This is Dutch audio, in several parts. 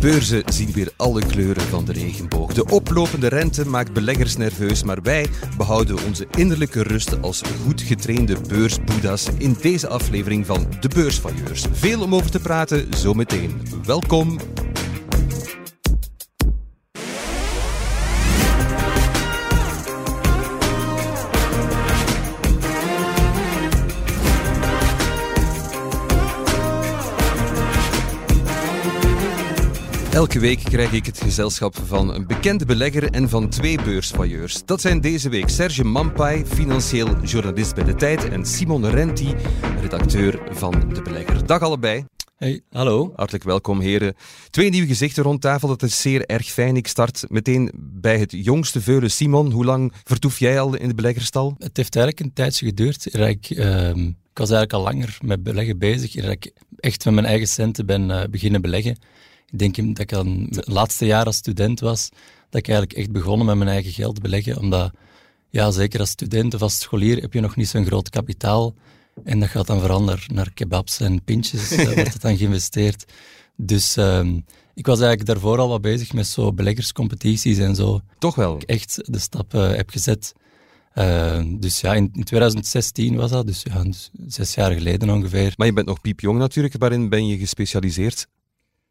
beurzen zien weer alle kleuren van de regenboog. De oplopende rente maakt beleggers nerveus, maar wij behouden onze innerlijke rust als goed getrainde beursboeddha's in deze aflevering van De Beursvailleurs. Veel om over te praten, zometeen. Welkom Elke week krijg ik het gezelschap van een bekende belegger en van twee beursvailleurs. Dat zijn deze week Serge Mampai, financieel journalist bij De Tijd, en Simon Renti, redacteur van De Belegger. Dag allebei. Hey, hallo. Hartelijk welkom, heren. Twee nieuwe gezichten rond tafel, dat is zeer erg fijn. Ik start meteen bij het jongste veulen. Simon, hoe lang vertoef jij al in de beleggerstal? Het heeft eigenlijk een tijdje geduurd. Ik, uh, ik was eigenlijk al langer met beleggen bezig. Ik echt met mijn eigen centen ben uh, beginnen beleggen. Ik denk dat ik dan het laatste jaar als student was, dat ik eigenlijk echt begonnen met mijn eigen geld beleggen. Omdat, ja, zeker als student of als scholier heb je nog niet zo'n groot kapitaal. En dat gaat dan veranderen naar kebabs en pintjes, wordt het dan geïnvesteerd. Dus uh, ik was eigenlijk daarvoor al wat bezig met zo beleggerscompetities en zo. Toch wel? Ik echt de stap uh, heb gezet. Uh, dus ja, in, in, 2016 was dat, dus ja, zes jaar geleden ongeveer. Maar je bent nog piepjong natuurlijk. Waarin ben je gespecialiseerd?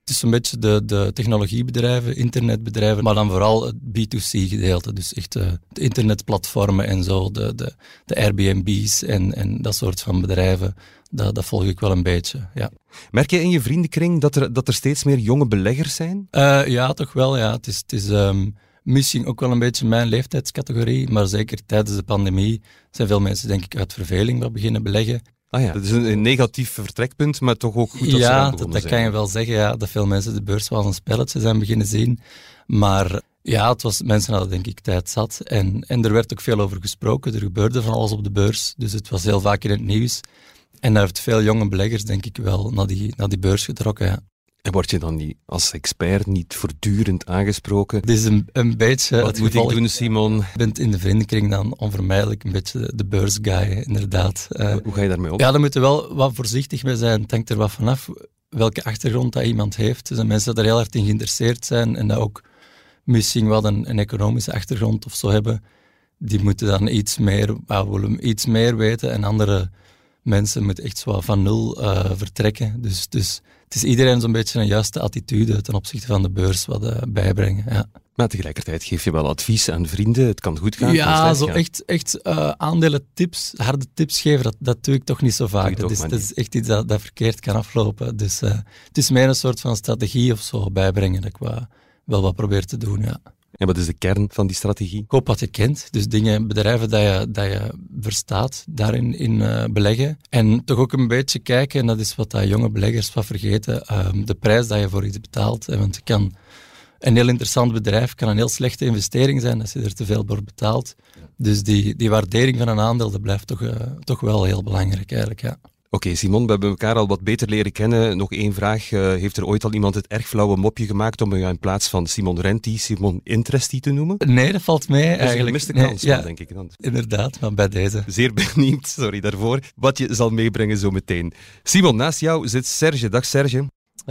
Het is een beetje de, de technologiebedrijven, internetbedrijven, maar dan vooral het B2C-gedeelte. Dus echt uh, de internetplatformen en zo, de, de, de Airbnb's en, en dat soort van bedrijven. Dat, dat volg ik wel een beetje, ja. Merk je in je vriendenkring dat er, dat er steeds meer jonge beleggers zijn? Uh, ja, toch wel. Ja. Het is, het is um, misschien ook wel een beetje mijn leeftijdscategorie, maar zeker tijdens de pandemie zijn veel mensen denk ik uit verveling wat beginnen beleggen. Ah ja, dat is een, negatief vertrekpunt, maar toch ook goed dat ja, dat, dat kan je wel zeggen, ja, dat veel mensen de beurs wel als een spelletje zijn beginnen zien. Maar ja, het was, mensen hadden denk ik tijd zat. En, en er werd ook veel over gesproken. Er gebeurde van alles op de beurs. Dus het was heel vaak in het nieuws. En daar heeft veel jonge beleggers denk ik wel naar die, naar die beurs getrokken, ja. En word je dan niet als expert niet voortdurend aangesproken? Het is een, een beetje. Wat moet ik doen, Simon? Je bent in de vriendenkring dan onvermijdelijk een beetje de beursguy, inderdaad. Uh, Hoe ga je daarmee om? Ja, daar moeten we wel wat voorzichtig mee zijn. Hangt er wat vanaf welke achtergrond dat iemand heeft. Zijn mensen die er heel erg in geïnteresseerd zijn en dat ook misschien wat een, een economische achtergrond of zo hebben. Die moeten dan iets meer, willen iets meer weten en andere mensen moeten echt zo van nul uh, vertrekken. Dus, dus het is iedereen zo'n beetje een juiste attitude ten opzichte van de beurs wat uh, bijbrengen. Ja. Maar tegelijkertijd geef je wel advies aan vrienden. Het kan goed gaan. Ja, zo echt, echt uh, aandelen tips, harde tips geven, dat, dat doe ik toch niet zo vaak. Dat is, dat is, echt iets dat, dat verkeerd kan aflopen. Dus uh, het is meer een soort van strategie of zo bijbrengen dat ik wel, wel wat probeer te doen. Ja. En wat is de kern van die strategie? Koop wat je kent. Dus dingen, bedrijven dat je, dat je verstaat, daarin in, uh, beleggen. En toch ook een beetje kijken, en dat is wat dat jonge beleggers wat vergeten, uh, de prijs dat je voor iets betaalt. Want je kan, een heel interessant bedrijf kan een heel slechte investering zijn als je er te veel voor betaalt. Dus die, die waardering van een aandeel, dat blijft toch, uh, toch wel heel belangrijk eigenlijk, ja. Oké, Simon, we hebben elkaar al wat beter leren kennen. Nog één vraag. Uh, heeft er ooit al iemand het erg flauwe mopje gemaakt om je in plaats van Simon Renti, Simon Interesti te noemen? Nee, dat valt mee dus eigenlijk. miste kans, nee, ja, denk ik dan. Inderdaad, maar bij deze. Zeer benieuwd, sorry daarvoor, wat je zal meebrengen zo meteen. Simon, naast jou zit Serge. Dag Serge.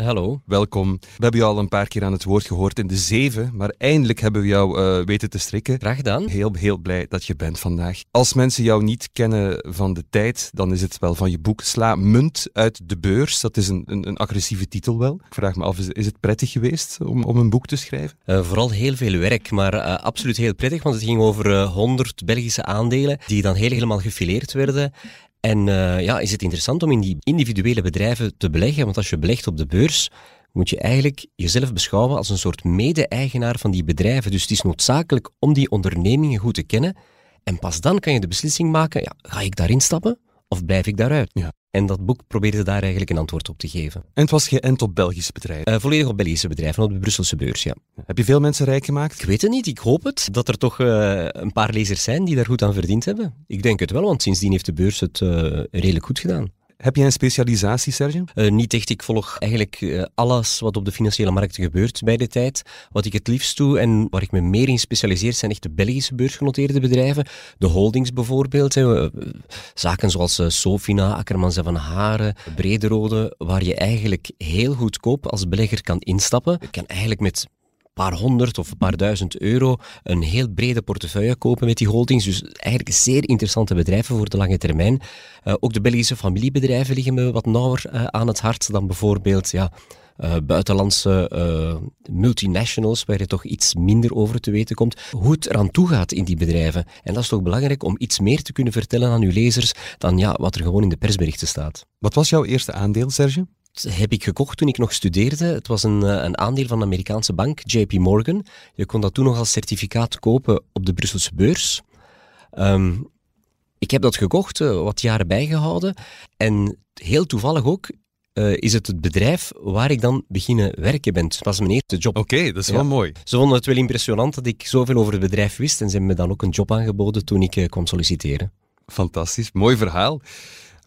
Hallo. Welkom. We hebben jou al een paar keer aan het woord gehoord in de zeven, maar eindelijk hebben we jou uh, weten te strikken. Graag gedaan. Heel, heel blij dat je bent vandaag. Als mensen jou niet kennen van de tijd, dan is het wel van je boek Sla munt uit de beurs. Dat is een, een, een agressieve titel wel. Ik vraag me af, is, is het prettig geweest om, om een boek te schrijven? Uh, vooral heel veel werk, maar uh, absoluut heel prettig, want het ging over 100 Belgische aandelen die dan heel helemaal gefileerd werden. En uh, ja, is het interessant om in die individuele bedrijven te beleggen? Want als je belegt op de beurs, moet je eigenlijk jezelf beschouwen als een soort mede-eigenaar van die bedrijven. Dus het is noodzakelijk om die ondernemingen goed te kennen. En pas dan kan je de beslissing maken, ja, ga ik daarin stappen of blijf ik daaruit? Ja. En dat boek probeerde daar eigenlijk een antwoord op te geven. En het was geënt op Belgische bedrijven? Uh, volledig op Belgische bedrijven, op de Brusselse beurs, ja. Heb je veel mensen rijk gemaakt? Ik weet het niet, ik hoop het. Dat er toch uh, een paar lezers zijn die daar goed aan verdiend hebben. Ik denk het wel, want sindsdien heeft de beurs het uh, redelijk goed gedaan. Heb jij een specialisatie, Serge? Uh, niet echt. Ik volg eigenlijk uh, alles wat op de financiële markten gebeurt bij de tijd. Wat ik het liefst doe en waar ik me meer in specialiseer zijn echt de Belgische beursgenoteerde bedrijven. De holdings bijvoorbeeld. Uh, zaken zoals Sofina, Akkermans en Van Haren, Brederode, waar je eigenlijk heel goedkoop als belegger kan instappen. Je kan eigenlijk met paar honderd of een paar duizend euro een heel brede portefeuille kopen met die holdings. Dus eigenlijk zeer interessante bedrijven voor de lange termijn. Uh, ook de Belgische familiebedrijven liggen me wat nauwer uh, aan het hart dan bijvoorbeeld ja, uh, buitenlandse multinationals, waar je toch iets minder over te weten komt. Hoe het eraan toe gaat in die bedrijven. En dat is toch belangrijk om iets meer te kunnen vertellen aan uw lezers dan ja, wat er gewoon in de persberichten staat. Wat was jouw eerste aandeel, Serge? Heb ik gekocht toen ik nog studeerde. Het was een, eh, een aandeel van de Amerikaanse bank, JP Morgan. Je kon dat toen nog als certificaat kopen op de Brusselse beurs. Um, ik heb dat gekocht, uh, wat jaren bijgehouden. En heel toevallig ook uh, is het het bedrijf waar ik dan beginnen werken ben. Het was mijn eerste job. Oké, dat is wel mooi. Ze vonden het wel impressionant dat ik zoveel over het bedrijf wist en ze hebben me dan ook een job aangeboden toen ik uh, kon solliciteren. Fantastisch, mooi verhaal.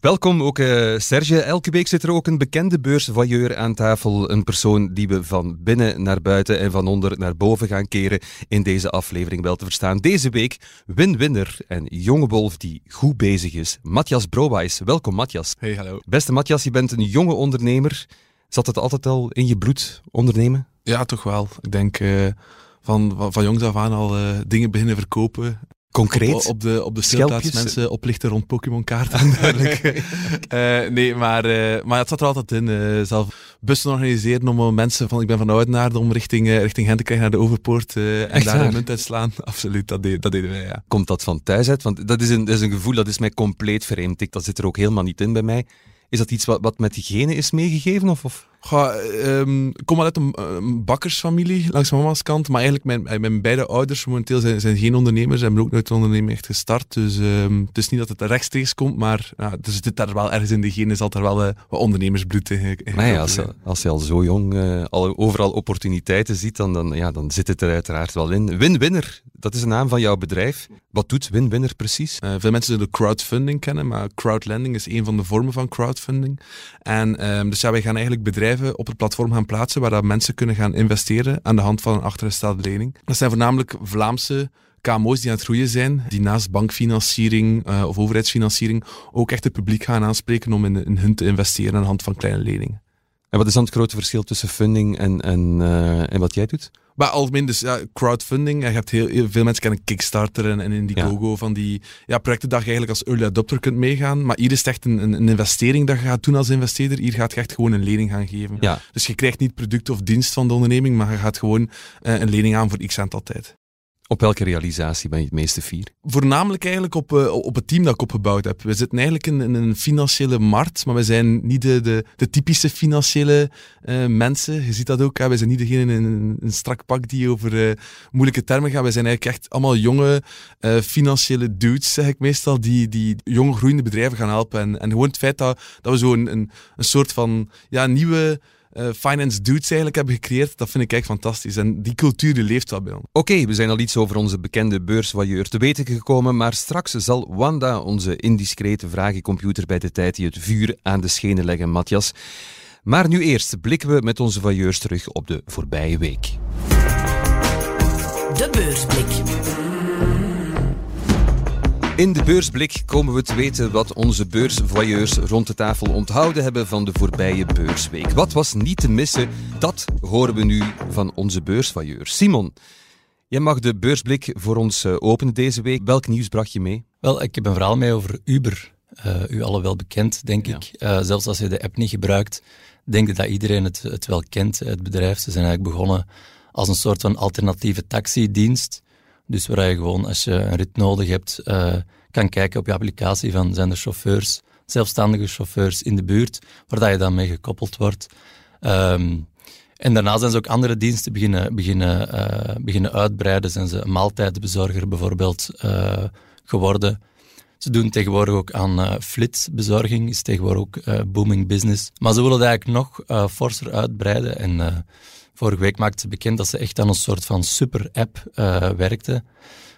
Welkom ook uh, Serge. Elke week zit er ook een bekende beursvoyeur aan tafel. Een persoon die we van binnen naar buiten en van onder naar boven gaan keren in deze aflevering wel te verstaan. Deze week win-winner en jonge wolf die goed bezig is. Matthias Browijs. Welkom Matthias. Hey, hallo. Beste Matthias, je bent een jonge ondernemer. Zat het altijd al in je bloed, ondernemen? Ja, toch wel. Ik denk uh, van, van, van jongs af aan al uh, dingen beginnen verkopen. Concreet? Op, op de, op de speelplaats mensen oplichten rond Pokémon-kaarten en dergelijke. uh, nee, maar, uh, maar het zat er altijd in. Uh, zelf bussen organiseren om mensen van... Ik ben van Oudenaarde om richting, richting hen te krijgen naar de Overpoort en daar een munt uit slaan. Absoluut, dat, deed, dat deden wij, ja. Komt dat van thuis uit? Want dat is, een, dat is een gevoel dat is mij compleet vreemd. Dat zit er ook helemaal niet in bij mij. Is dat iets wat, wat met diegene is meegegeven? Of, of? Um, ik kom uit een, een, bakkersfamilie langs mama's kant, maar eigenlijk mijn, mijn beide ouders momenteel zijn, zijn geen ondernemers en hebben ook nooit een onderneming echt gestart. Dus um, het is niet dat het rechtstreeks komt, maar ja, dus het zit daar wel ergens in de genen, zal er wel uh, wat ondernemersbloed in. Maar ja, als, als je al zo jong uh, al overal opportuniteiten ziet, dan, dan, ja, dan zit het er uiteraard wel in. Win-winner, dat is de naam van jouw bedrijf. Wat doet Win-winner precies? Uh, veel mensen zullen crowdfunding kennen, maar crowdlending is een van de vormen van crowdfunding. En um, dus ja, wij gaan eigenlijk bedrijven op het platform gaan plaatsen waar dat mensen kunnen gaan investeren aan de hand van een achtergestelde lening. Dat zijn voornamelijk Vlaamse KMO's die aan het groeien zijn, die naast bankfinanciering uh, of overheidsfinanciering ook echt het publiek gaan aanspreken om in, hun te investeren aan de hand van kleine leningen. En wat is dan het grote verschil tussen funding en, en, en wat jij doet? Maar algemeen, dus ja, crowdfunding. Je hebt heel, heel veel mensen kennen Kickstarter en, en Indiegogo ja. van die ja, projecten dat je eigenlijk als early adopter kunt meegaan. Maar hier is het echt een, een, een investering dat je gaat doen als investeerder. Hier gaat je echt gewoon een lening gaan geven. Ja. Dus je krijgt niet product of dienst van de onderneming, maar je gaat gewoon uh, een lening aan voor x aantal tijd. Op welke realisatie ben je het meeste fier? Voornamelijk eigenlijk op, uh, op het team dat ik opgebouwd heb. We zitten eigenlijk in, een financiële markt, maar we zijn niet de, de, de typische financiële uh, mensen. Je ziet dat ook. Hè. Zijn niet degene in een, strak pak die over uh, moeilijke termen gaan. Wij zijn eigenlijk echt allemaal jonge financiële dudes, zeg ik meestal, die, die jonge groeiende bedrijven gaan helpen. En, en gewoon het feit dat, dat we zo een, een, een soort van ja, nieuwe uh, finance dudes eigenlijk hebben gecreëerd, dat vind ik echt fantastisch. En die cultuur die leeft wel bij ons. Oké, okay, we zijn al iets over onze bekende beursvoyeur te weten gekomen, maar straks zal Wanda, onze indiscrete vragencomputer bij de tijd, die het vuur aan de schenen leggen, Matthias. Maar nu eerst blikken we met onze voyeurs terug op de voorbije week. De beursblik. In de beursblik komen we te weten wat onze beursvoyeurs rond de tafel onthouden hebben van de voorbije beursweek. Wat was niet te missen, dat horen we nu van onze beursvoyeurs. Simon, jij mag de beursblik voor ons eh, openen deze week. Welk nieuws bracht je mee? Wel, ik heb een verhaal mee over Uber. Uh, u alle wel bekend, denk ja. ik. Uh, zelfs als je de app niet gebruikt, denk ik dat iedereen het, het wel kent, het bedrijf. Ze zijn eigenlijk begonnen als een soort van alternatieve taxidienst. Dus waar je gewoon, als je een rit nodig hebt, uh, kan kijken op je applicatie van zijn er chauffeurs, zelfstandige chauffeurs in de buurt, waar je dan mee gekoppeld wordt. Um, en daarna zijn ze ook andere diensten beginnen, beginnen, uh, beginnen uitbreiden. Zijn ze een maaltijdbezorger bijvoorbeeld uh, geworden. Ze doen tegenwoordig ook aan flitsbezorging, is tegenwoordig ook booming business. Maar ze willen het eigenlijk nog forser uitbreiden. En Vorige week maakte ze bekend dat ze echt aan een soort van super-app uh, werkte.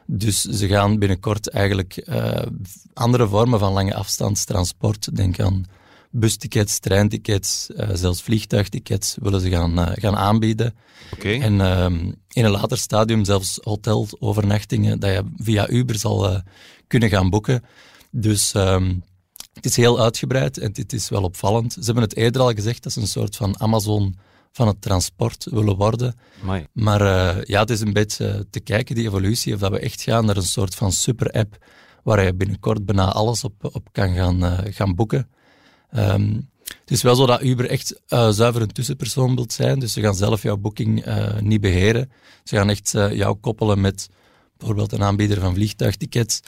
Dus ze gaan binnenkort eigenlijk uh, andere vormen van lange afstandstransport, denk aan bustickets, treintickets, uh, zelfs vliegtuigtickets willen ze gaan, uh, gaan aanbieden. Okay. En um, in een later stadium zelfs hotelovernachtingen dat je via Uber zal uh, kunnen gaan boeken. Dus um, het is heel uitgebreid en het is wel opvallend. Ze hebben het eerder al gezegd dat ze een soort van Amazon van het transport willen worden. Amai. Maar uh, ja, het is een beetje te kijken, die evolutie, of dat we echt gaan naar een soort van super-app waar je binnenkort bijna alles op, op kan gaan, uh, gaan boeken. Um, het is wel zo dat Uber echt uh, zuiver een tussenpersoon wilt zijn, dus ze gaan zelf jouw boeking niet beheren. Ze gaan echt jou koppelen met bijvoorbeeld een aanbieder van vliegtuigtickets.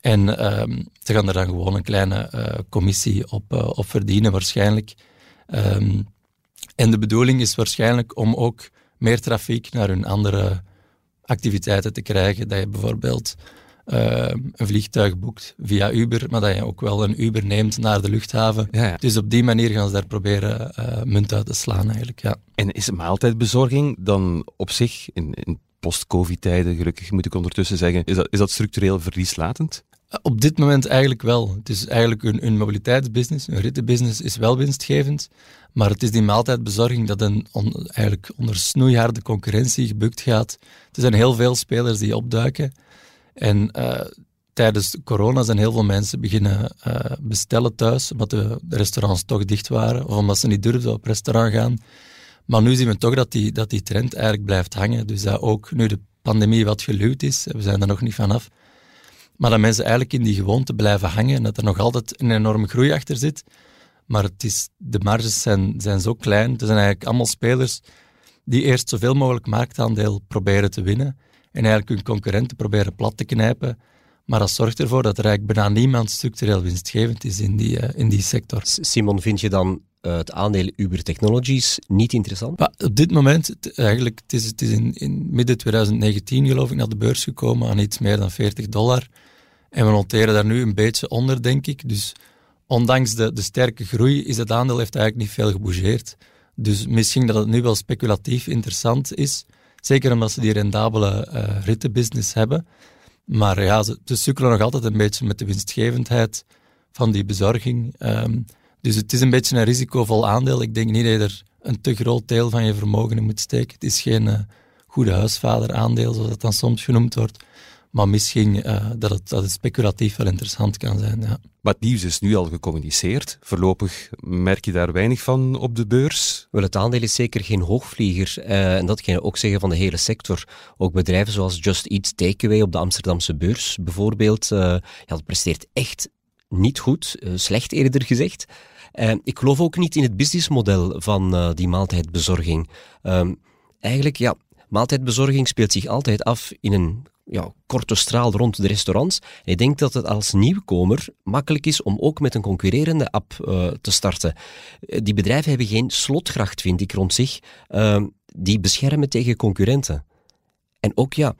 En um, ze gaan er dan gewoon een kleine commissie op, op verdienen, waarschijnlijk. Um, en de bedoeling is waarschijnlijk om ook meer trafiek naar hun andere activiteiten te krijgen. Dat je bijvoorbeeld uh, een vliegtuig boekt via Uber, maar dat je ook wel een Uber neemt naar de luchthaven. Ja, ja. Dus op die manier gaan ze daar proberen uh, munt uit te slaan eigenlijk, ja. En is maaltijdbezorging dan op zich, in, in post-covid-tijden, gelukkig moet ik ondertussen zeggen, is dat, is dat structureel verlieslatend? Op dit moment eigenlijk wel. Het is eigenlijk een, een mobiliteitsbusiness, een rittenbusiness is wel winstgevend, maar het is die maaltijdbezorging dat een eigenlijk onder snoeiharde concurrentie gebukt gaat. Er zijn heel veel spelers die opduiken. En uh, tijdens corona zijn heel veel mensen beginnen uh, bestellen thuis, omdat de, de, restaurants toch dicht waren, of omdat ze niet durfden op restaurant gaan. Maar nu zien we toch dat die, dat die trend eigenlijk blijft hangen. Dus dat ook nu de pandemie wat geluwd is, we zijn er nog niet vanaf, maar dat mensen eigenlijk in die gewoonte blijven hangen en dat er nog altijd een enorme groei achter zit. Maar het is, de marges zijn, zijn zo klein. Er zijn eigenlijk allemaal spelers die eerst zoveel mogelijk marktaandeel proberen te winnen en eigenlijk hun concurrenten proberen plat te knijpen. Maar dat zorgt ervoor dat er eigenlijk bijna niemand structureel winstgevend is in die, uh, in die sector. Simon, vind je dan uh, het aandeel Uber Technologies niet interessant? Op dit moment, eigenlijk, het is, het is in, in midden 2019 geloof ik naar de beurs gekomen aan iets meer dan 40 dollar. En we noteren daar nu een beetje onder, denk ik. Dus ondanks de, de sterke groei is het aandeel heeft eigenlijk niet veel gebougeerd. Dus misschien dat het nu wel speculatief interessant is. Zeker omdat ze die rendabele uh, rittenbusiness hebben. Maar ja, ze, ze sukkelen nog altijd een beetje met de winstgevendheid van die bezorging. Um, dus het is een beetje een risicovol aandeel. Ik denk niet dat je er een te groot deel van je vermogen in moet steken. Het is geen uh, goede huisvader aandeel, zoals dat dan soms genoemd wordt. Maar misschien uh, dat, het, dat het speculatief wel interessant kan zijn. Ja. Maar het nieuws is nu al gecommuniceerd. Voorlopig merk je daar weinig van op de beurs. Wel, het aandeel is zeker geen hoogvlieger. Uh, en dat kan je ook zeggen van de hele sector. Ook bedrijven zoals Just Eat Takeaway op de Amsterdamse beurs bijvoorbeeld. Uh, ja, dat presteert echt niet goed. slecht eerder gezegd. Ik geloof ook niet in het businessmodel van die maaltijdbezorging. Ehm, eigenlijk, ja, maaltijdbezorging speelt zich altijd af in een ja, korte straal rond de restaurants. Ik denk dat het als nieuwkomer makkelijk is om ook met een concurrerende app uh, te starten. Die bedrijven hebben geen slotgracht, vind ik, rond zich, uh, die beschermen tegen concurrenten. En ook ja,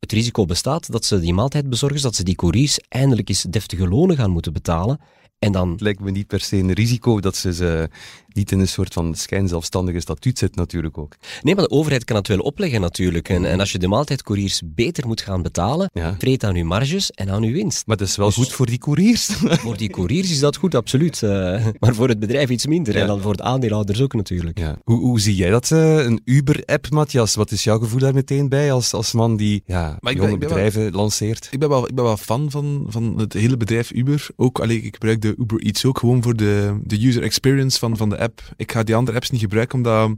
het risico bestaat dat ze die maaltijdbezorgers, dat ze die couriers eindelijk eens deftige lonen gaan moeten betalen. En dan... Het lijkt me niet per se een risico dat ze ze niet in een soort van schijnzelfstandige statuut zit natuurlijk ook. Nee, maar de overheid kan het wel opleggen natuurlijk. En, en als je de maaltijdcouriers beter moet gaan betalen, ja. vreet aan uw marges en aan uw winst. Maar dat is wel dus goed voor die couriers. voor die couriers is dat goed, absoluut. Uh, maar voor het bedrijf iets minder. Ja. En dan voor de aandeelhouders ook natuurlijk. Ja. Hoe, hoe zie jij dat, uh, een Uber-app, Matthias? Wat is jouw gevoel daar meteen bij als, als man die ja, maar jonge ben, bedrijven wel, lanceert? Ik ben wel, ik ben wel fan van, van het hele bedrijf Uber. Ook, allee, ik gebruik de Uber Eats ook gewoon voor de, de user experience van, van de app. Ik ga die andere apps niet gebruiken, omdat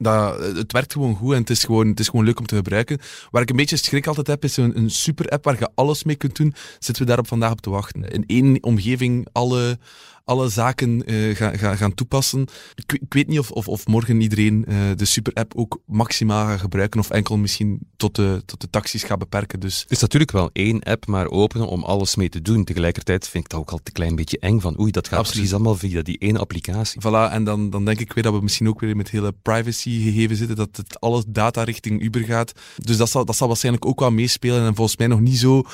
dat, het werkt gewoon goed en het is gewoon, het is gewoon leuk om te gebruiken. Waar ik een beetje schrik altijd heb, is een, een super app waar je alles mee kunt doen. Zitten we daarop vandaag op te wachten. In één omgeving alle, alle zaken uh, gaan, toepassen. Ik, ik, weet niet of, of, of morgen iedereen uh, de super-app ook maximaal gaat gebruiken of enkel misschien tot de, tot de taxis gaat beperken. Dus. Het is natuurlijk wel één app maar openen om alles mee te doen. Tegelijkertijd vind ik dat ook altijd een klein beetje eng van oei, dat gaat Absoluut. precies allemaal via die ene applicatie. Voilà, en dan, dan denk ik weer dat we misschien ook weer met hele privacy gegeven zitten, dat het alle data richting Uber gaat. Dus dat zal, dat zal waarschijnlijk ook wel meespelen en volgens mij nog niet zo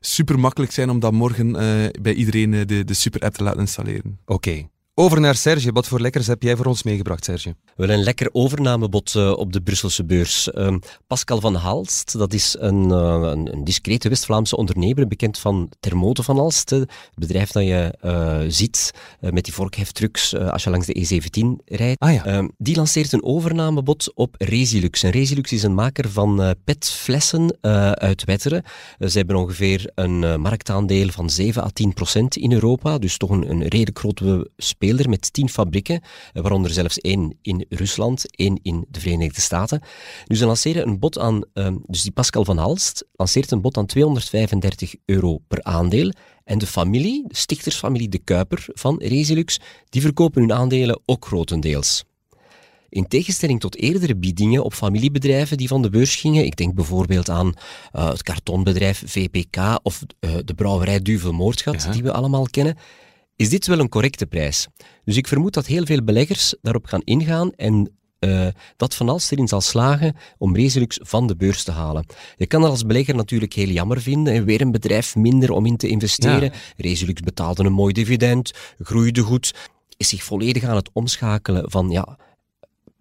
super makkelijk zijn om dat morgen uh, bij iedereen uh, de, de super-app te laten installeren. Oké. Over naar Serge. Wat voor lekkers heb jij voor ons meegebracht, Serge? Wel een lekker overnamebod uh, op de Brusselse beurs. Uh, Pascal van Halst, dat is een, uh, een, een discrete West-Vlaamse ondernemer, bekend van Thermote van Halst. Het bedrijf dat je uh, ziet met die vorkheftrucks als je langs de E17 rijdt. Ah, ja. Ehm, die lanceert een overnamebod op Resilux. En Resilux is een maker van petflessen uit Wetteren. ze hebben ongeveer een marktaandeel van 7 à 10 procent in Europa, dus toch een, een redelijk grote speler met tien fabrieken, eh, waaronder zelfs één in Rusland, één in de Verenigde Staten. Dus ze lanceren een bod aan, ehm, dus die Pascal van Halst lanceert een bod aan 235 euro per aandeel. En de familie, de stichtersfamilie De Kuiper van Resilux, die verkopen hun aandelen ook grotendeels. In tegenstelling tot eerdere biedingen op familiebedrijven die van de beurs gingen, ik denk bijvoorbeeld aan uh, het kartonbedrijf VPK of uh, de brouwerij Duvel Moordgat, ja. die we allemaal kennen, is dit wel een correcte prijs. Dus ik vermoed dat heel veel beleggers daarop gaan ingaan en uh, dat Van Alst erin zal slagen om Resilux van de beurs te halen. Je kan dat als belegger natuurlijk heel jammer vinden. En weer een bedrijf minder om in te investeren. Ja. Resilux betaalde een mooi dividend, groeide goed, is zich volledig aan het omschakelen van ja,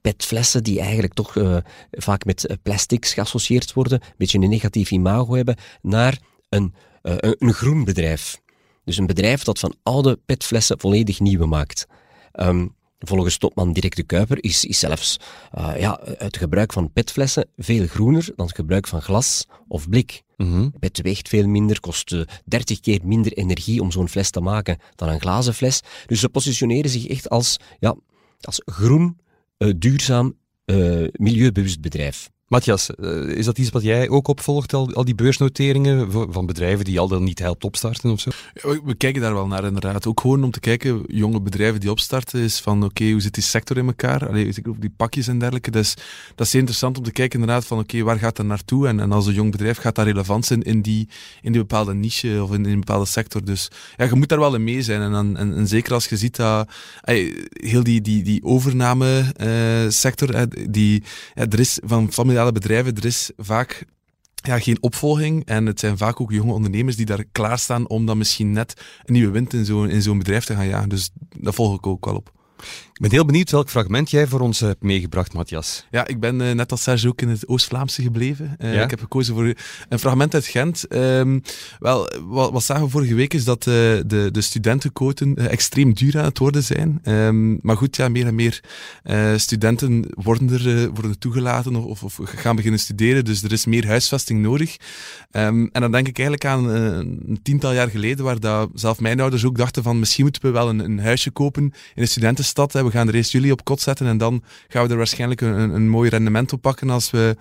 petflessen die eigenlijk toch uh, vaak met plastics geassocieerd worden, een beetje een negatief imago hebben, naar een, uh, een groen bedrijf. Dus een bedrijf dat van oude petflessen volledig nieuwe maakt. Um, volgens topman Dirk de Kuiper is, is zelfs uh, ja, het gebruik van petflessen veel groener dan het gebruik van glas of blik. Mm -hmm. Pet weegt veel minder, kost uh, 30 keer minder energie om zo'n fles te maken dan een glazen fles. Dus ze positioneren zich echt als, ja, als groen, uh, duurzaam, milieubewust bedrijf. Matthias, is dat iets wat jij ook opvolgt, al, al die beursnoteringen van bedrijven die al dan niet helpt opstarten of zo? We, kijken daar wel naar inderdaad. Ook gewoon om te kijken, jonge bedrijven die opstarten, is van oké, hoe zit die sector in elkaar? Allee, die pakjes en dergelijke. Is, dat is interessant om te kijken inderdaad van oké, waar gaat dat naartoe? En, en als een jong bedrijf gaat dat relevant zijn in die, in die bepaalde niche of in, in een bepaalde sector. Dus ja, je moet daar wel in mee zijn. En, en, en, zeker als je ziet dat heel die, die, die overname uh, sector, die, er is van familie bedrijven, er is vaak ja, geen opvolging. En het zijn vaak ook jonge ondernemers die daar klaarstaan om dan misschien net een nieuwe wind in zo'n in bedrijf te gaan jagen. Dus dat volg ik ook wel op. Ik ben heel benieuwd welk fragment jij voor ons hebt meegebracht, Matthias. Ja, ik ben uh, net als Serge ook in het Oost-Vlaamse gebleven. Uh, ja? Ik heb gekozen voor een fragment uit Gent. Um, wel, wat, wat zagen we vorige week is dat uh, de, de studentenquoten extreem duur aan het worden zijn. Um, maar goed, ja, meer en meer studenten worden er worden toegelaten of, of, gaan beginnen studeren. Dus er is meer huisvesting nodig. Um, en dan denk ik eigenlijk aan een tiental jaar geleden, waar dat zelf mijn ouders ook dachten van misschien moeten we wel een, een huisje kopen in een studentenstad. Hè. We gaan er eerst jullie op kot zetten en dan gaan we er waarschijnlijk een, een mooi rendement op pakken als we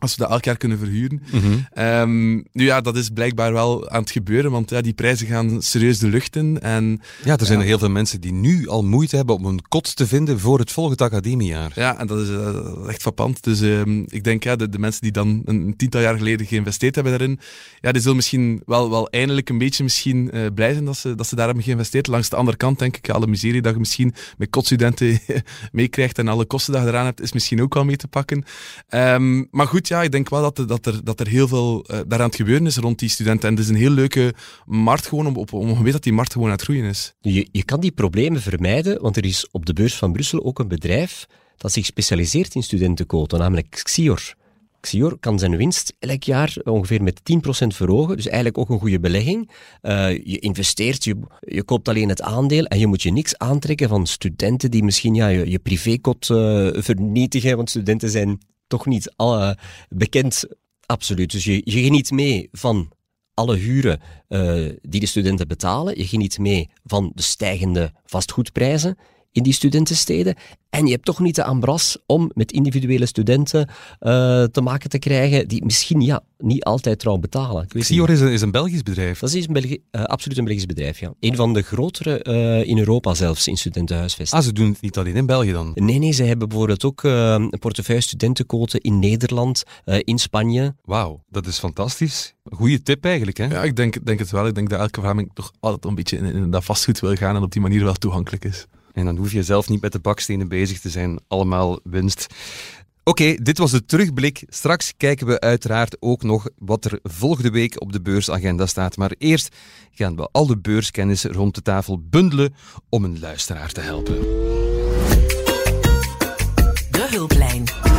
als we dat elk jaar kunnen verhuren. Mm -hmm. um, nu ja, dat is blijkbaar wel aan het gebeuren, want ja, die prijzen gaan serieus de lucht in. En, ja, er zijn ja. er heel veel mensen die nu al moeite hebben om een kot te vinden voor het volgende academiejaar. Ja, en dat is uh, echt frappant. Dus um, ik denk, ja, de, de, mensen die dan een tiental jaar geleden geïnvesteerd hebben daarin, ja, die zullen misschien wel, wel eindelijk een beetje misschien uh, blij zijn dat ze, dat ze daar hebben geïnvesteerd. Langs de andere kant denk ik, alle miserie dat je misschien met kotstudenten meekrijgt en alle kosten dat je eraan hebt, is misschien ook wel mee te pakken. Um, maar goed, ja, ik denk wel dat er, dat er, dat er heel veel uh, daaraan het gebeuren is rond die studenten. En het is een heel leuke markt gewoon om, om weten dat die markt gewoon aan het groeien is. Je, je kan die problemen vermijden, want er is op de beurs van Brussel ook een bedrijf dat zich specialiseert in studentenquoten, namelijk Xior. Xior kan zijn winst elk jaar ongeveer met 10% verhogen, dus eigenlijk ook een goede belegging. Uh, je investeert, je, je koopt alleen het aandeel en je moet je niks aantrekken van studenten die misschien ja, je, je privékot uh, vernietigen, want studenten zijn toch niet alle bekend, absoluut. Dus je, je geniet mee van alle huren uh, die de studenten betalen. Je geniet mee van de stijgende vastgoedprijzen in die studentensteden. En je hebt toch niet de ambras om met individuele studenten uh, te maken te krijgen die misschien ja, niet altijd trouw betalen. Xior is een, is een Belgisch bedrijf. Dat is een Belgi uh, absoluut een Belgisch bedrijf, ja. Een van de grotere uh, in Europa zelfs, in studentenhuisvesting. Ah, ze doen het niet alleen in België dan? Nee, nee, ze hebben bijvoorbeeld ook een portefeuille studentenquoten in Nederland, in Spanje. Wauw, dat is fantastisch. Goeie tip eigenlijk, hè? Ja, ik denk, denk het wel. Ik denk dat elke Vlaming toch altijd een beetje in, in dat vastgoed wil gaan en op die manier wel toegankelijk is. En dan hoef je zelf niet met de bakstenen bezig te zijn. Allemaal winst. Oké, dit was de terugblik. Straks kijken we uiteraard ook nog wat er volgende week op de beursagenda staat. Maar eerst gaan we al de beurskennis rond de tafel bundelen om een luisteraar te helpen. De hulplijn.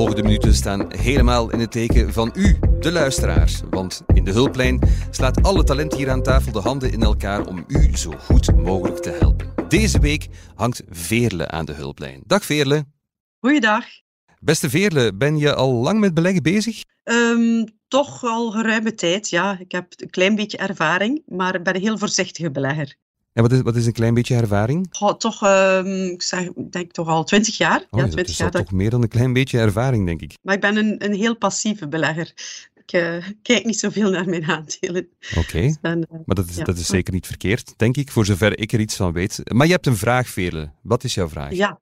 Volgende minuten staan helemaal in het teken van u, de luisteraars. Want in de hulplijn slaat alle talent hier aan tafel de handen in elkaar om u zo goed mogelijk te helpen. Deze week hangt Veerle aan de hulplijn. Dag Veerle. Goeiedag. Beste Veerle, ben je al lang met beleggen bezig? Um, toch al geruime tijd, ja. Ik heb een klein beetje ervaring, maar ik ben een heel voorzichtige belegger. En wat is, wat is een klein beetje ervaring? Oh, toch, um, ik zeg, denk toch al twintig jaar. Oh, ja, dat is jaar toch meer dan een klein beetje ervaring, denk ik. Maar ik ben een, een heel passieve belegger. Ik uh, kijk niet zoveel naar mijn aandelen. Oké, okay. dus uh, maar dat is, ja. dat is zeker niet verkeerd, denk ik, voor zover ik er iets van weet. Maar je hebt een vraag, Veerle. Wat is jouw vraag? Ja,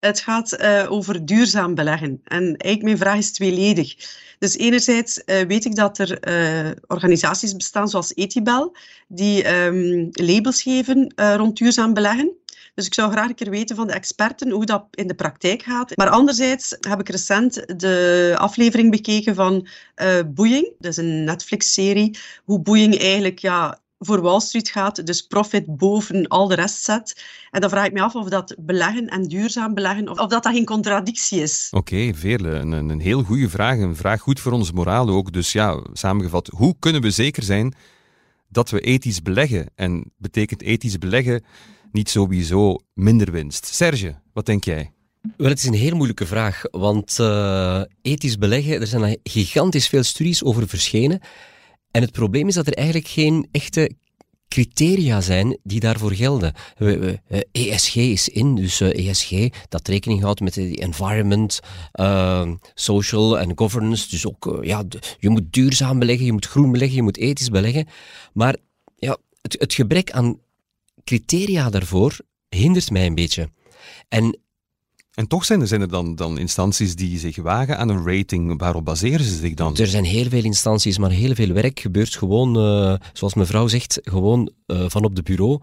het gaat uh, over duurzaam beleggen. En eigenlijk mijn vraag is tweeledig. Dus enerzijds uh, weet ik dat er uh, organisaties bestaan zoals Etibel, die um, labels geven rond duurzaam beleggen. Dus ik zou graag een keer weten van de experten hoe dat in de praktijk gaat. Maar anderzijds heb ik recent de aflevering bekeken van Boeing. Dat is een Netflix-serie. Hoe Boeing eigenlijk ja, voor Wall Street gaat, dus profit boven al de rest zet. En dan vraag ik me af of dat beleggen en duurzaam beleggen, of, of dat dat geen contradictie is. Oké, okay, Veerle, een, een heel goede vraag. Een vraag goed voor onze moraal ook. Dus ja, samengevat, hoe kunnen we zeker zijn dat we ethisch beleggen? En betekent ethisch beleggen niet sowieso minder winst? Serge, wat denk jij? Wel, het is een heel moeilijke vraag, want uh, ethisch beleggen, er zijn gigantisch veel studies over verschenen. En het probleem is dat er eigenlijk geen echte criteria zijn die daarvoor gelden. ESG is in, dus ESG dat rekening houdt met de environment, uh, social en governance. Dus ook, uh, ja, je moet duurzaam beleggen, je moet groen beleggen, je moet ethisch beleggen. Maar ja, het, het gebrek aan criteria daarvoor hindert mij een beetje. En en toch zijn er, dan, dan instanties die zich wagen aan een rating. Waarop baseren ze zich dan? Er zijn heel veel instanties, maar heel veel werk gebeurt gewoon, uh, zoals mevrouw zegt, gewoon uh, van op de bureau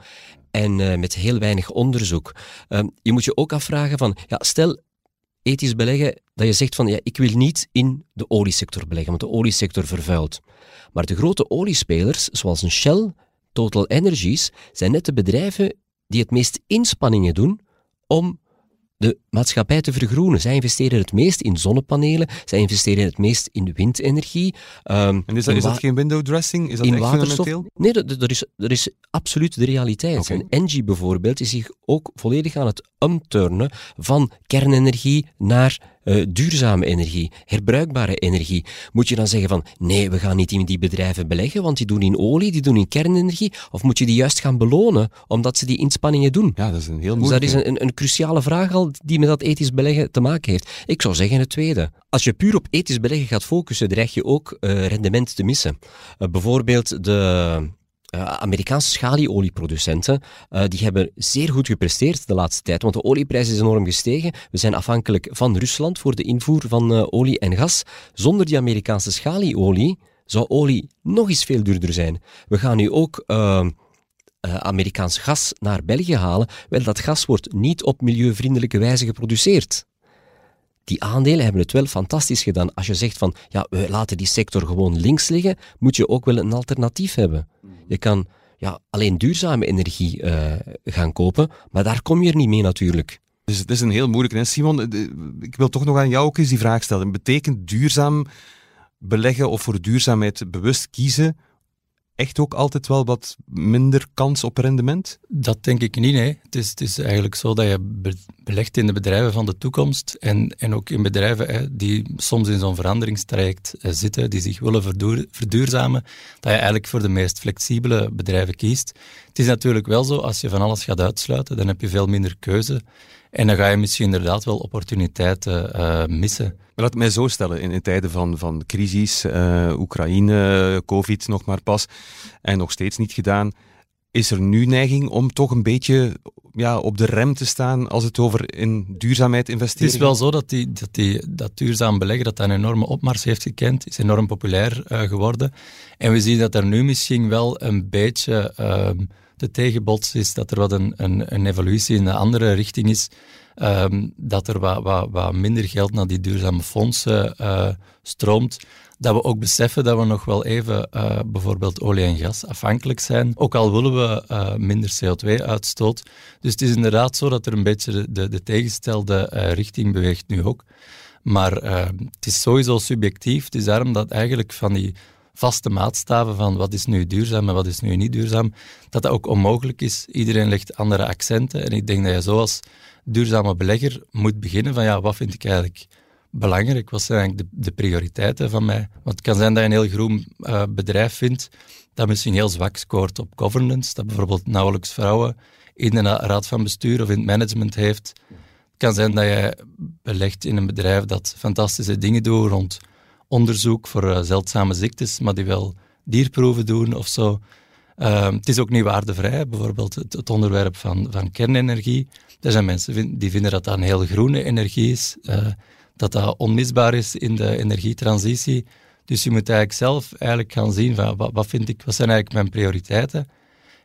en uh, met heel weinig onderzoek. je moet je ook afvragen van, ja, stel ethisch beleggen, dat je zegt van, ja, ik wil niet in de oliesector beleggen, want de oliesector vervuilt. Maar de grote oliespelers, zoals een Shell, Total Energies, zijn net de bedrijven die het meest inspanningen doen om de maatschappij te vergroenen. Zij investeren het meest in zonnepanelen, zij investeren het meest in windenergie. Um, en is dat, is dat geen window dressing? Is dat in echt waterstof? Nee, dat, dat, is, dat is absoluut de realiteit. Okay. En Engie bijvoorbeeld is zich ook volledig aan het umturnen van kernenergie naar uh, duurzame energie, herbruikbare energie. Moet je dan zeggen van nee, we gaan niet in die bedrijven beleggen, want die doen in olie, die doen in kernenergie? Of moet je die juist gaan belonen, omdat ze die inspanningen doen? Ja, dat is een heel moeilijk. Dus dat is een, een, cruciale vraag al die met dat ethisch beleggen te maken heeft. Ik zou zeggen het tweede. Als je puur op ethisch beleggen gaat focussen, dreig je ook uh, rendement te missen. Uh, bijvoorbeeld de uh, Amerikaanse schalieolieproducenten, uh, die hebben zeer goed gepresteerd de laatste tijd, want de olieprijs is enorm gestegen. We zijn afhankelijk van Rusland voor de invoer van uh, olie en gas. Zonder die Amerikaanse schalieolie zou olie nog eens veel duurder zijn. We gaan nu ook Amerikaans gas naar België halen. Wel, dat gas wordt niet op milieuvriendelijke wijze geproduceerd die aandelen hebben het wel fantastisch gedaan. Als je zegt van, ja, we laten die sector gewoon links liggen, moet je ook wel een alternatief hebben. Je kan ja, alleen duurzame energie uh, gaan kopen, maar daar kom je er niet mee natuurlijk. Dus het is een heel moeilijk. Simon, ik wil toch nog aan jou ook eens die vraag stellen. Betekent duurzaam beleggen of voor duurzaamheid bewust kiezen echt ook altijd wel wat minder kans op rendement? Dat denk ik niet. Het is, het is eigenlijk zo dat je belegt in de bedrijven van de toekomst en, en ook in bedrijven hè, die soms in zo'n veranderingstraject eh, zitten, die zich willen verduur, verduurzamen, dat je eigenlijk voor de meest flexibele bedrijven kiest. Het is natuurlijk wel zo, als je van alles gaat uitsluiten, dan heb je veel minder keuze. En dan ga je misschien inderdaad wel opportuniteiten uh, missen. Maar laat het mij zo stellen, in, in tijden van, van crisis, uh, Oekraïne, COVID nog maar pas, en nog steeds niet gedaan, is er nu neiging om toch een beetje ja, op de rem te staan als het over in duurzaamheid investeren Het is wel zo dat, die, dat, die, dat duurzaam beleggen dat een enorme opmars heeft gekend, is enorm populair uh, geworden. En we zien dat er nu misschien wel een beetje uh, de tegenbots is, dat er wat een, een, een evolutie in een andere richting is. Um, dat er wat, wat, wat, minder geld naar die duurzame fondsen uh, stroomt dat we ook beseffen dat we nog wel even uh, bijvoorbeeld olie en gas afhankelijk zijn, ook al willen we uh, minder CO2-uitstoot. Dus het is inderdaad zo dat er een beetje de, de tegenstelde uh, richting beweegt nu ook. Maar het is sowieso subjectief. Het is daarom dat eigenlijk van die vaste maatstaven van wat is nu duurzaam en wat is nu niet duurzaam, dat dat ook onmogelijk is. Iedereen legt andere accenten en ik denk dat je zoals duurzame belegger moet beginnen van ja, wat vind ik eigenlijk belangrijk? Wat zijn eigenlijk de, prioriteiten van mij? Want het kan zijn dat je een heel groen uh, bedrijf vindt dat misschien heel zwak scoort op governance, dat bijvoorbeeld nauwelijks vrouwen in de raad van bestuur of in het management heeft. Het kan zijn dat je belegt in een bedrijf dat fantastische dingen doet rond onderzoek voor uh, zeldzame ziektes, maar die wel dierproeven doen of zo. Uh, het is ook niet waardevrij, bijvoorbeeld het, onderwerp van, van kernenergie. Er zijn mensen die vinden dat dat een heel groene energie is. Uh, dat dat onmisbaar is in de energietransitie. Dus je moet eigenlijk zelf eigenlijk gaan zien van wat, vind ik, wat zijn eigenlijk mijn prioriteiten.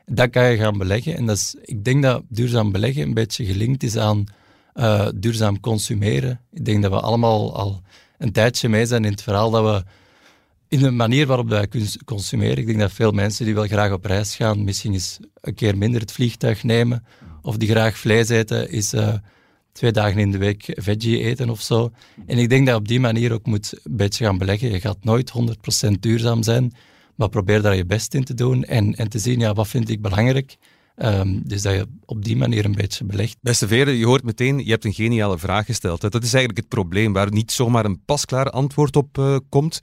Dat kan je gaan beleggen. En dat is, ik denk dat duurzaam beleggen een beetje gelinkt is aan uh, duurzaam consumeren. Ik denk dat we allemaal al een tijdje mee zijn in het verhaal dat we in de manier waarop wij consumeren. Ik denk dat veel mensen die wel graag op reis gaan, misschien eens een keer minder het vliegtuig nemen. Of die graag vlees eten, is uh, twee dagen in de week veggie eten of zo. En ik denk dat je op die manier ook moet een beetje gaan beleggen. Je gaat nooit 100% duurzaam zijn, maar probeer daar je best in te doen en, en te zien, ja, wat vind ik belangrijk? Um, dus dat je op die manier een beetje belegt. Beste Veren, je hoort meteen, je hebt een geniale vraag gesteld. Dat is eigenlijk het probleem, waar niet zomaar een pasklaar antwoord op uh, komt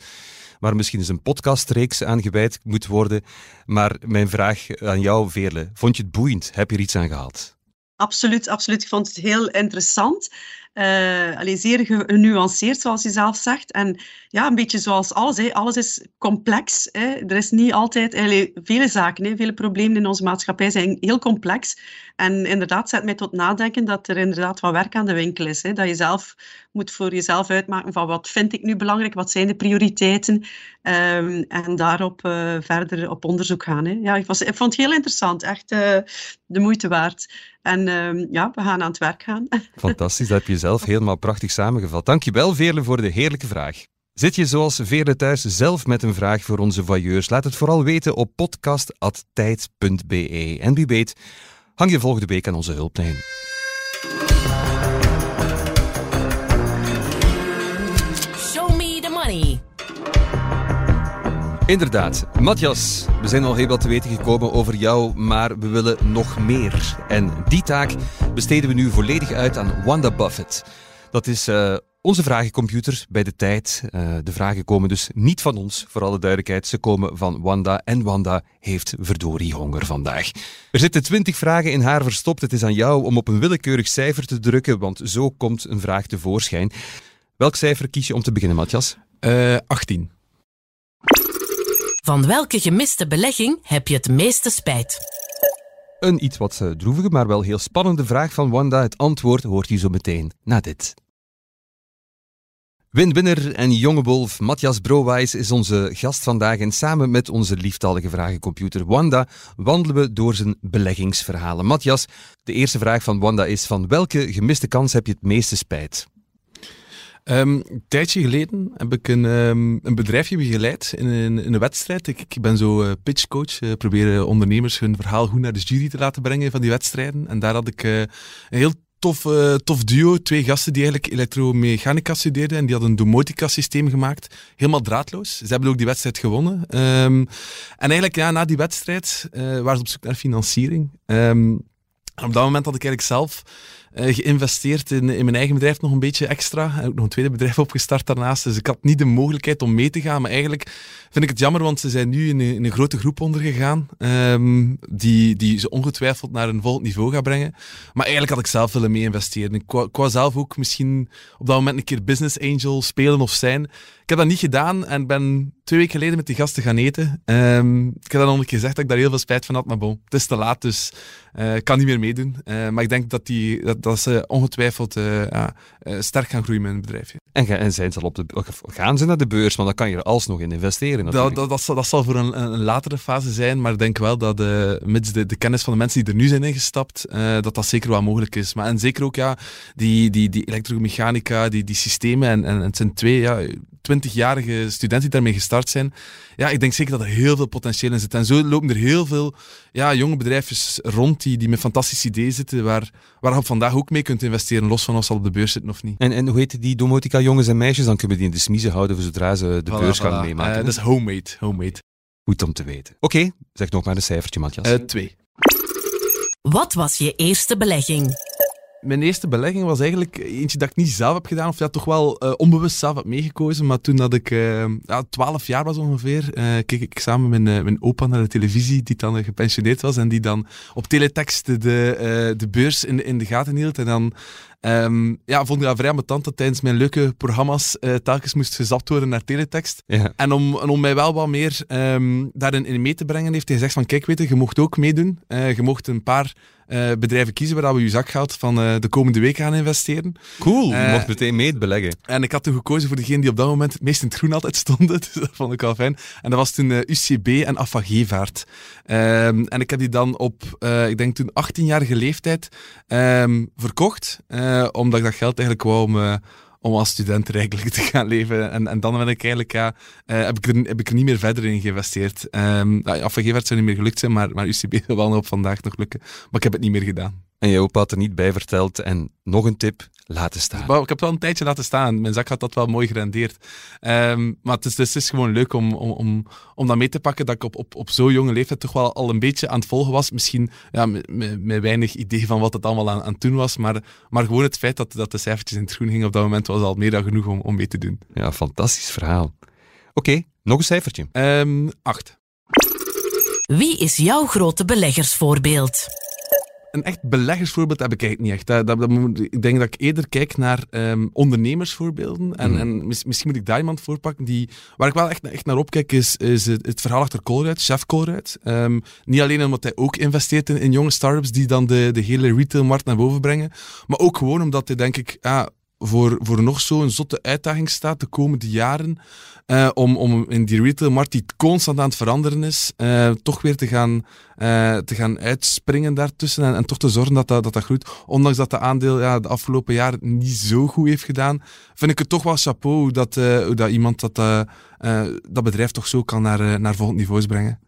waar misschien eens een podcastreeks aan gewijd moet worden. Maar mijn vraag aan jou, Veerle, vond je het boeiend? Heb je er iets aan gehad? Absoluut, absoluut. Ik vond het heel interessant. Uh, zeer genuanceerd, zoals je zelf zegt. En ja, een beetje zoals alles. Hè. Alles is complex. Hè. Er is niet altijd... Allee, vele zaken, hè, vele problemen in onze maatschappij zijn heel complex. En inderdaad, zet mij tot nadenken dat er inderdaad wat werk aan de winkel is. Hè. Dat je zelf moet voor jezelf uitmaken van wat vind ik nu belangrijk, wat zijn de prioriteiten. Um, en daarop uh, verder op onderzoek gaan. Hè. Ja, ik, vond het heel interessant. Echt uh, de moeite waard. En um, ja, we gaan aan het werk gaan. Fantastisch, dat heb je zelf helemaal prachtig samengevat. Dankjewel, Veerle, voor de heerlijke vraag. Zit je zoals Veerle thuis zelf met een vraag voor onze voyeurs? Laat het vooral weten op podcast.tijd.be. En wie weet, hang je volgende week aan onze hulplijn. Inderdaad. Matthias, we zijn al heel wat te weten gekomen over jou, maar we willen nog meer. En die taak besteden we nu volledig uit aan Wanda Buffett. Dat is uh, onze vragencomputer bij de tijd. Uh, de vragen komen dus niet van ons, voor alle duidelijkheid. Ze komen van Wanda en Wanda heeft verdorie honger vandaag. Er zitten twintig vragen in haar verstopt. Het is aan jou om op een willekeurig cijfer te drukken, want zo komt een vraag tevoorschijn. Welk cijfer kies je om te beginnen, Matthias? Uh, 18. Van welke gemiste belegging heb je het meeste spijt? Een iets wat uh, droevige, maar wel heel spannende vraag van Wanda. Het antwoord hoort u zo meteen na dit. Winwinner en jonge wolf Matthias Browijs is onze gast vandaag en samen met onze lieftallige vragencomputer Wanda wandelen we door zijn beleggingsverhalen. Matthias, de eerste vraag van Wanda is van welke gemiste kans heb je het meeste spijt? Um, een tijdje geleden heb ik een, een bedrijfje begeleid in een, een wedstrijd. Ik, ik ben zo uh, pitchcoach, uh, probeer ondernemers hun verhaal goed naar de jury te laten brengen van die wedstrijden. En daar had ik uh, een heel tof, tof duo. Twee gasten die eigenlijk elektromechanica studeerden en die hadden een domotica systeem gemaakt. Helemaal draadloos. Ze hebben ook die wedstrijd gewonnen. Um, en eigenlijk ja, na die wedstrijd waren ze op zoek naar financiering. En op dat moment had ik eigenlijk zelf eh, geïnvesteerd in, in mijn eigen bedrijf nog een beetje extra. En ook nog een tweede bedrijf opgestart daarnaast. Dus ik had niet de mogelijkheid om mee te gaan. Maar eigenlijk vind ik het jammer, want ze zijn nu in een, grote groep ondergegaan. ehm, die, die ze ongetwijfeld naar een volgend niveau gaat brengen. Maar eigenlijk had ik zelf willen mee investeren. Ik wou zelf ook misschien op dat moment een keer business angel spelen of zijn. Ik heb dat niet gedaan en ben twee weken geleden met die gasten gaan eten. Ehm, ik heb dan nog een keer gezegd dat ik daar heel veel spijt van had, maar bon, het is te laat, dus eh, ik kan niet meer meedoen. Eh, maar ik denk dat, die, dat, dat ze ongetwijfeld eh, sterk gaan groeien met hun bedrijf. En, en zijn ze al op de, gaan ze naar de beurs? Want dan kan je er alsnog in investeren. Dat, dat, dat, zal, dat zal voor een, een latere fase zijn, maar ik denk wel dat mits de, de kennis van de mensen die er nu zijn ingestapt, dat dat zeker wel mogelijk is. Maar en zeker ook ja, die, die, die elektromechanica, die, die systemen, en, en het zijn twee ja, 20-jarige studenten die daarmee gestart zijn. Ja, ik denk zeker dat er heel veel potentieel in zit. En zo lopen er heel veel ja, jonge bedrijfjes rond die, die met fantastische ideeën zitten, waar, waar je vandaag ook mee kunt investeren, los van of ze al op de beurs zitten of niet. En, en hoe heet die domotica jongens en meisjes? Dan kunnen we die in de smiezen houden voor zodra ze de Voilà, beurs gaan voilà. meemaken. Eh, dat is homemade. homemade. Goed om te weten. Oké, zeg nog maar een cijfertje, Matthias. Eh, twee. Wat was je eerste belegging? Mijn eerste belegging was eigenlijk eentje dat ik niet zelf heb gedaan, of ja, toch wel eh, onbewust zelf heb meegekozen. Maar toen dat ik eh, ja, 12 jaar was ongeveer, eh, keek ik samen met mijn, opa naar de televisie, die dan gepensioneerd was en die dan op teletext de, de beurs in, in de gaten hield. En dan ehm, ja, vond ik dat vrij ambetant dat tijdens mijn leuke programma's eh, telkens moest gezapt worden naar teletext. ja. En om, om mij wel wat meer ehm, daarin in mee te brengen, heeft hij gezegd van kijk, weet je, je mocht ook meedoen. Eh, je mocht een paar eh, bedrijven kiezen waar we je zakgeld van de komende week gaan investeren. Cool, je mocht meteen mee het beleggen. En ik had toen gekozen voor degene die op dat moment het meest in het groen altijd stonden. Dus dat vond ik wel fijn. En dat was toen UCB en Affagevaart. Ehm en ik heb die dan op, ik denk toen 18-jarige leeftijd verkocht. Eh, omdat ik dat geld eigenlijk wou om, eh, om als student eigenlijk te gaan leven. En, en dan ben ik eigenlijk, ja, eh, heb, ik er, heb ik er niet meer verder in geïnvesteerd. Um, Affagevaart zou niet meer gelukt zijn, maar, maar UCB zou wel op vandaag nog lukken. Maar ik heb het niet meer gedaan. En je opa had er niet bij verteld. En nog een tip, laten staan. Maar ik heb het wel een tijdje laten staan. Mijn zak had dat wel mooi gerendeerd. Ehm, maar het is, dus het is gewoon leuk om, om, om, om dat mee te pakken. Dat ik op, op, op zo'n jonge leeftijd toch wel al een beetje aan het volgen was. Misschien ja, met, weinig idee van wat het allemaal aan, aan het doen was. Maar, maar gewoon het feit dat, dat de cijfertjes in het groen gingen op dat moment was al meer dan genoeg om, om mee te doen. Ja, fantastisch verhaal. Oké, nog een cijfertje. Ehm, acht. Wie is jouw grote beleggersvoorbeeld? Een echt beleggersvoorbeeld heb ik eigenlijk niet echt. Dat, dat, ik denk dat ik eerder kijk naar ehm, ondernemersvoorbeelden. En, Mhm. en mis- misschien moet ik daar iemand voor pakken. Die, waar ik wel echt, echt naar opkijk, is, is het, het verhaal achter Colruyt, chef Colruyt. Ehm, niet alleen omdat hij ook investeert in, in jonge startups die dan de, de hele retailmarkt naar boven brengen. Maar ook gewoon omdat hij, denk ik, ja, voor, voor nog zo'n zotte uitdaging staat de komende jaren. eh, om, om in die retailmarkt die constant aan het veranderen is, eh, toch weer te gaan, eh, te gaan uitspringen daartussen en, en toch te zorgen dat dat, dat groeit. Ondanks dat de aandeel ja, de afgelopen jaren niet zo goed heeft gedaan, vind ik het toch wel chapeau hoe dat, hoe dat iemand dat, dat bedrijf toch zo kan naar, naar volgende niveaus brengen.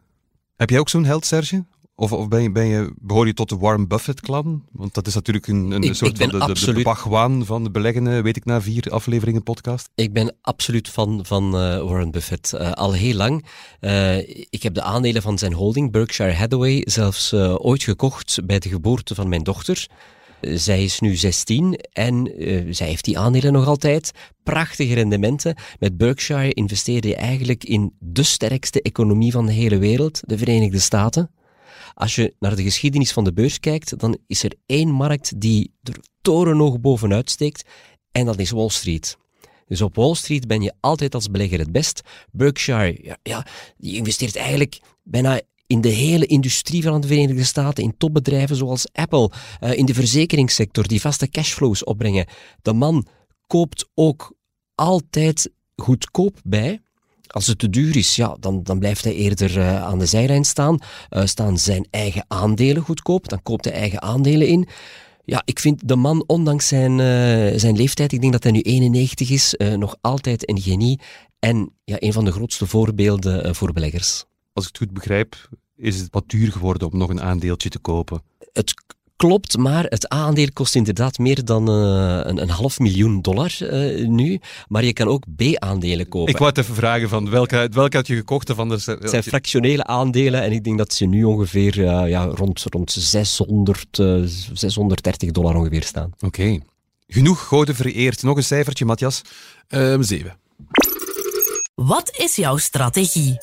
Heb jij ook zo'n held, Serge? Of, of ben je, ben je, behoor je tot de Warren Buffett-clan? Want dat is natuurlijk een, een Ik- soort ik van de, de, de absoluut- bagwaan van de beleggende, weet ik na vier afleveringen podcast. Ik ben absoluut fan van eh, Warren Buffett. Eh, al heel lang. Eh, ik heb de aandelen van zijn holding, Berkshire Hathaway, zelfs ooit gekocht bij de geboorte van mijn dochter. Zij is nu 16 en zij heeft die aandelen nog altijd. Prachtige rendementen. Met Berkshire investeerde je eigenlijk in de sterkste economie van de hele wereld, de Verenigde Staten. Als je naar de geschiedenis van de beurs kijkt, dan is er één markt die er torenhoog bovenuit steekt en dat is Wall Street. Dus op Wall Street ben je altijd als belegger het best. Berkshire, ja, ja die investeert eigenlijk bijna in de hele industrie van de Verenigde Staten, in topbedrijven zoals Apple, eh, in de verzekeringssector, die vaste cashflows opbrengen. De man koopt ook altijd goedkoop bij. Als het te duur is, ja, dan, dan blijft hij eerder eh, aan de zijlijn staan. Eh, staan zijn eigen aandelen goedkoop, dan koopt hij eigen aandelen in. Ja, ik vind de man, ondanks zijn, eh, zijn leeftijd, ik denk dat hij nu 91 is, nog altijd een genie. En ja, een van de grootste voorbeelden voor beleggers. Als ik het goed begrijp, is het wat duur geworden om nog een aandeeltje te kopen. Het Klopt, maar het aandeel kost inderdaad meer dan uh, een, een, half miljoen dollar uh, nu. Maar je kan ook B-aandelen kopen. Ik wou het even vragen, van welke, welke had je gekocht? Van de... Het zijn fractionele aandelen en ik denk dat ze nu ongeveer uh, ja, rond, rond 600, 630 dollar ongeveer staan. Oké. Okay. Genoeg gouden vereerd. Nog een cijfertje, Matthias? Um, zeven. Wat is jouw strategie?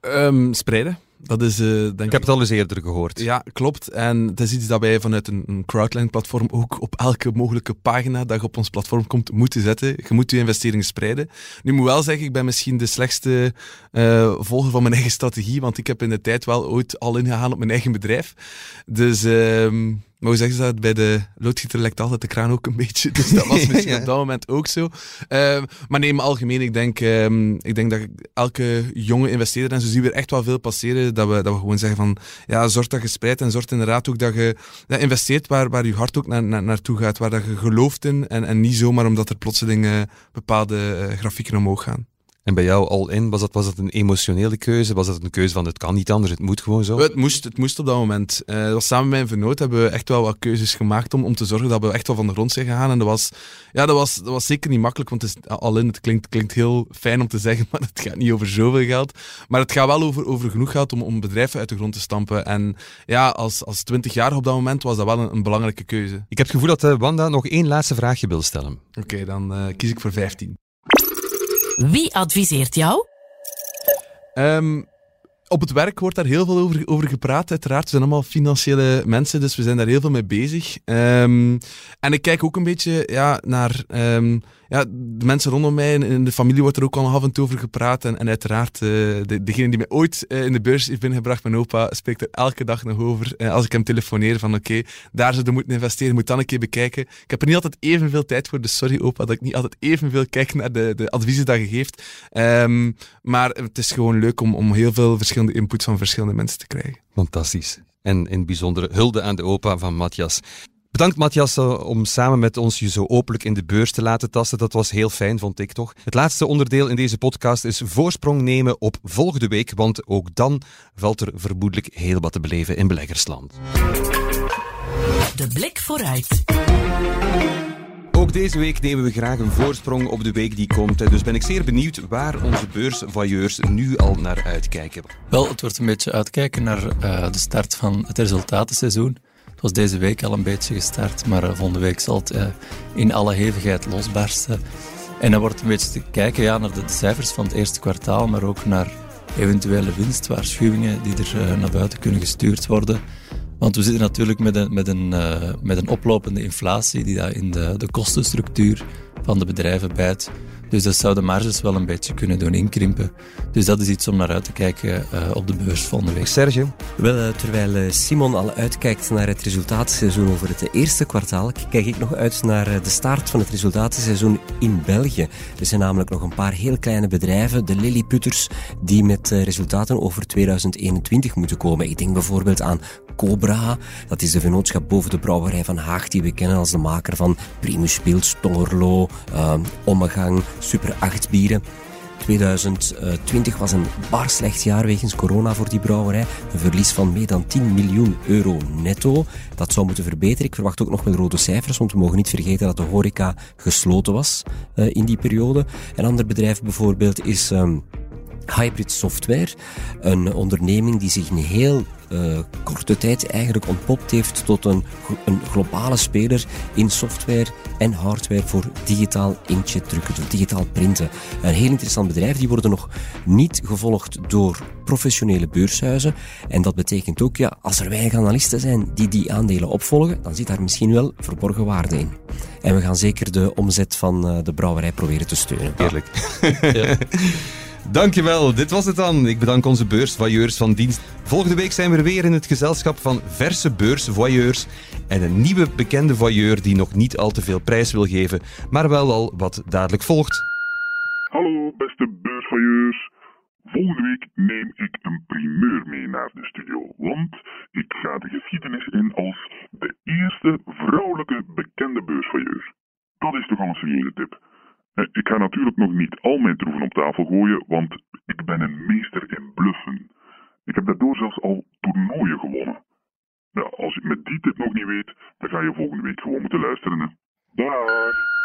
Um, spreiden. Dat is, uh, denk ik heb het al eens eerder gehoord. Ja, klopt. En het is iets dat wij vanuit een, een crowdline-platform ook op elke mogelijke pagina dat je op ons platform komt moeten zetten. Je moet je investeringen spreiden. Nu moet wel zeggen, ik ben misschien de slechtste uh, volger van mijn eigen strategie, want ik heb in de tijd wel ooit al ingegaan op mijn eigen bedrijf. Dus... Uh, maar hoe zeggen ze dat? Bij de loodgieter lekt altijd de kraan ook een beetje. Dus dat was misschien op dat moment ook zo. Uh, maar nee, maar algemeen, ik denk, um, ik denk dat elke jonge investeerder, en zo zien we er echt wel veel passeren, dat we, dat we gewoon zeggen van, ja, zorg dat je spreidt en zorg inderdaad ook dat je ja, investeert waar, waar je hart ook naar, naar, naartoe gaat, waar dat je gelooft in en, en niet zomaar omdat er plotseling bepaalde uh, grafieken omhoog gaan. En bij jou al in, was dat, was dat een emotionele keuze? Was dat een keuze van het kan niet anders, het moet gewoon zo? Het moest, het moest op dat moment. Uh, was samen met mijn vernoot hebben we echt wel wat keuzes gemaakt om, om te zorgen dat we echt wel van de grond zijn gegaan. En dat was, ja, dat was, dat was zeker niet makkelijk, want het is, al in, het klinkt, klinkt heel fijn om te zeggen, maar het gaat niet over zoveel geld. Maar het gaat wel over, over genoeg geld om, om bedrijven uit de grond te stampen. En ja, als, als 20 jaar op dat moment was dat wel een, een belangrijke keuze. Ik heb het gevoel dat uh, Wanda nog één laatste vraagje wil stellen. Oké, dan uh, kies ik voor 15. Wie adviseert jou? Um, op het werk wordt daar heel veel over, over gepraat, uiteraard. We zijn allemaal financiële mensen, dus we zijn daar heel veel mee bezig. Um, en ik kijk ook een beetje ja, naar um, ja, de mensen rondom mij. In de familie wordt er ook al af en toe over gepraat. En, uiteraard, uh, de, degene die mij ooit uh, in de beurs heeft binnengebracht, mijn opa, spreekt er elke dag nog over. Uh, als ik hem telefoneer van oké, okay, daar zouden moeten investeren, moet dan een keer bekijken. Ik heb er niet altijd evenveel tijd voor, dus sorry opa dat ik niet altijd evenveel kijk naar de, de adviezen dat je geeft. Um, maar het is gewoon leuk om, om heel veel verschillende inputs van verschillende mensen te krijgen. Fantastisch. En in bijzonder hulde aan de opa van Matthias. Bedankt Matthias eh, om samen met ons je zo openlijk in de beurs te laten tasten. Dat was heel fijn, vond ik toch. Het laatste onderdeel in deze podcast is voorsprong nemen op volgende week, want ook dan valt er vermoedelijk heel wat te beleven in beleggersland. De blik vooruit. Ook deze week nemen we graag een voorsprong op de week die komt. Dus ben ik zeer benieuwd waar onze beursvoyeurs nu al naar uitkijken. Wel, het wordt een beetje uitkijken naar uh, de start van het resultatenseizoen. Het was deze week al een beetje gestart, maar uh, volgende week zal het uh, in alle hevigheid losbarsten. En dan wordt een beetje te kijken ja, naar de cijfers van het eerste kwartaal, maar ook naar eventuele winstwaarschuwingen die er naar buiten kunnen gestuurd worden. Want we zitten natuurlijk met een, met een, uh, met een oplopende inflatie die daar in de, de kostenstructuur van de bedrijven bijt. Dus dat zou de marges wel een beetje kunnen doen inkrimpen. Dus dat is iets om naar uit te kijken uh, op de beurs volgende week. Sergio? Wel, uh, terwijl Simon al uitkijkt naar het resultatenseizoen over het eerste kwartaal, kijk ik nog uit naar de start van het resultatenseizoen in België. Er zijn namelijk nog een paar heel kleine bedrijven, de Lilliputters, die met resultaten over 2021 moeten komen. Ik denk bijvoorbeeld aan Cobra. Dat is de vennootschap boven de brouwerij van Haag, die we kennen als de maker van Primus Pils, Tongerlo, uh, Ommegang, Super 8 bieren. 2020 was een bar slecht jaar wegens corona voor die brouwerij. Een verlies van meer dan 10 miljoen euro netto. Dat zou moeten verbeteren. Ik verwacht ook nog wel rode cijfers, want we mogen niet vergeten dat de horeca gesloten was uh, in die periode. Een ander bedrijf bijvoorbeeld is um, Hybrid Software, een onderneming die zich een heel uh, korte tijd eigenlijk ontpopt heeft tot een, een globale speler in software en hardware voor digitaal inkjet drukken, voor digitaal printen. Een heel interessant bedrijf, die worden nog niet gevolgd door professionele beurshuizen. En dat betekent ook, ja, als er weinig analisten zijn die die aandelen opvolgen, dan zit daar misschien wel verborgen waarde in. En we gaan zeker de omzet van uh, de brouwerij proberen te steunen. Eerlijk. ja. Dankjewel, dit was het dan. Ik bedank onze beursvoyeurs van dienst. Volgende week zijn we weer in het gezelschap van verse beursvoyeurs en een nieuwe bekende voyeur die nog niet al te veel prijs wil geven, maar wel al wat dadelijk volgt. Hallo beste beursvoyeurs. Volgende week neem ik een primeur mee naar de studio, want ik ga de geschiedenis in als de eerste vrouwelijke bekende beursvoyeur. Dat is toch al een serieuze tip. Eh, ik ga natuurlijk nog niet al mijn troeven op tafel gooien, want ik ben een meester in bluffen. Ik heb daardoor zelfs al toernooien gewonnen. Nou, als je met die tip nog niet weet, dan ga je volgende week gewoon moeten luisteren. Dag!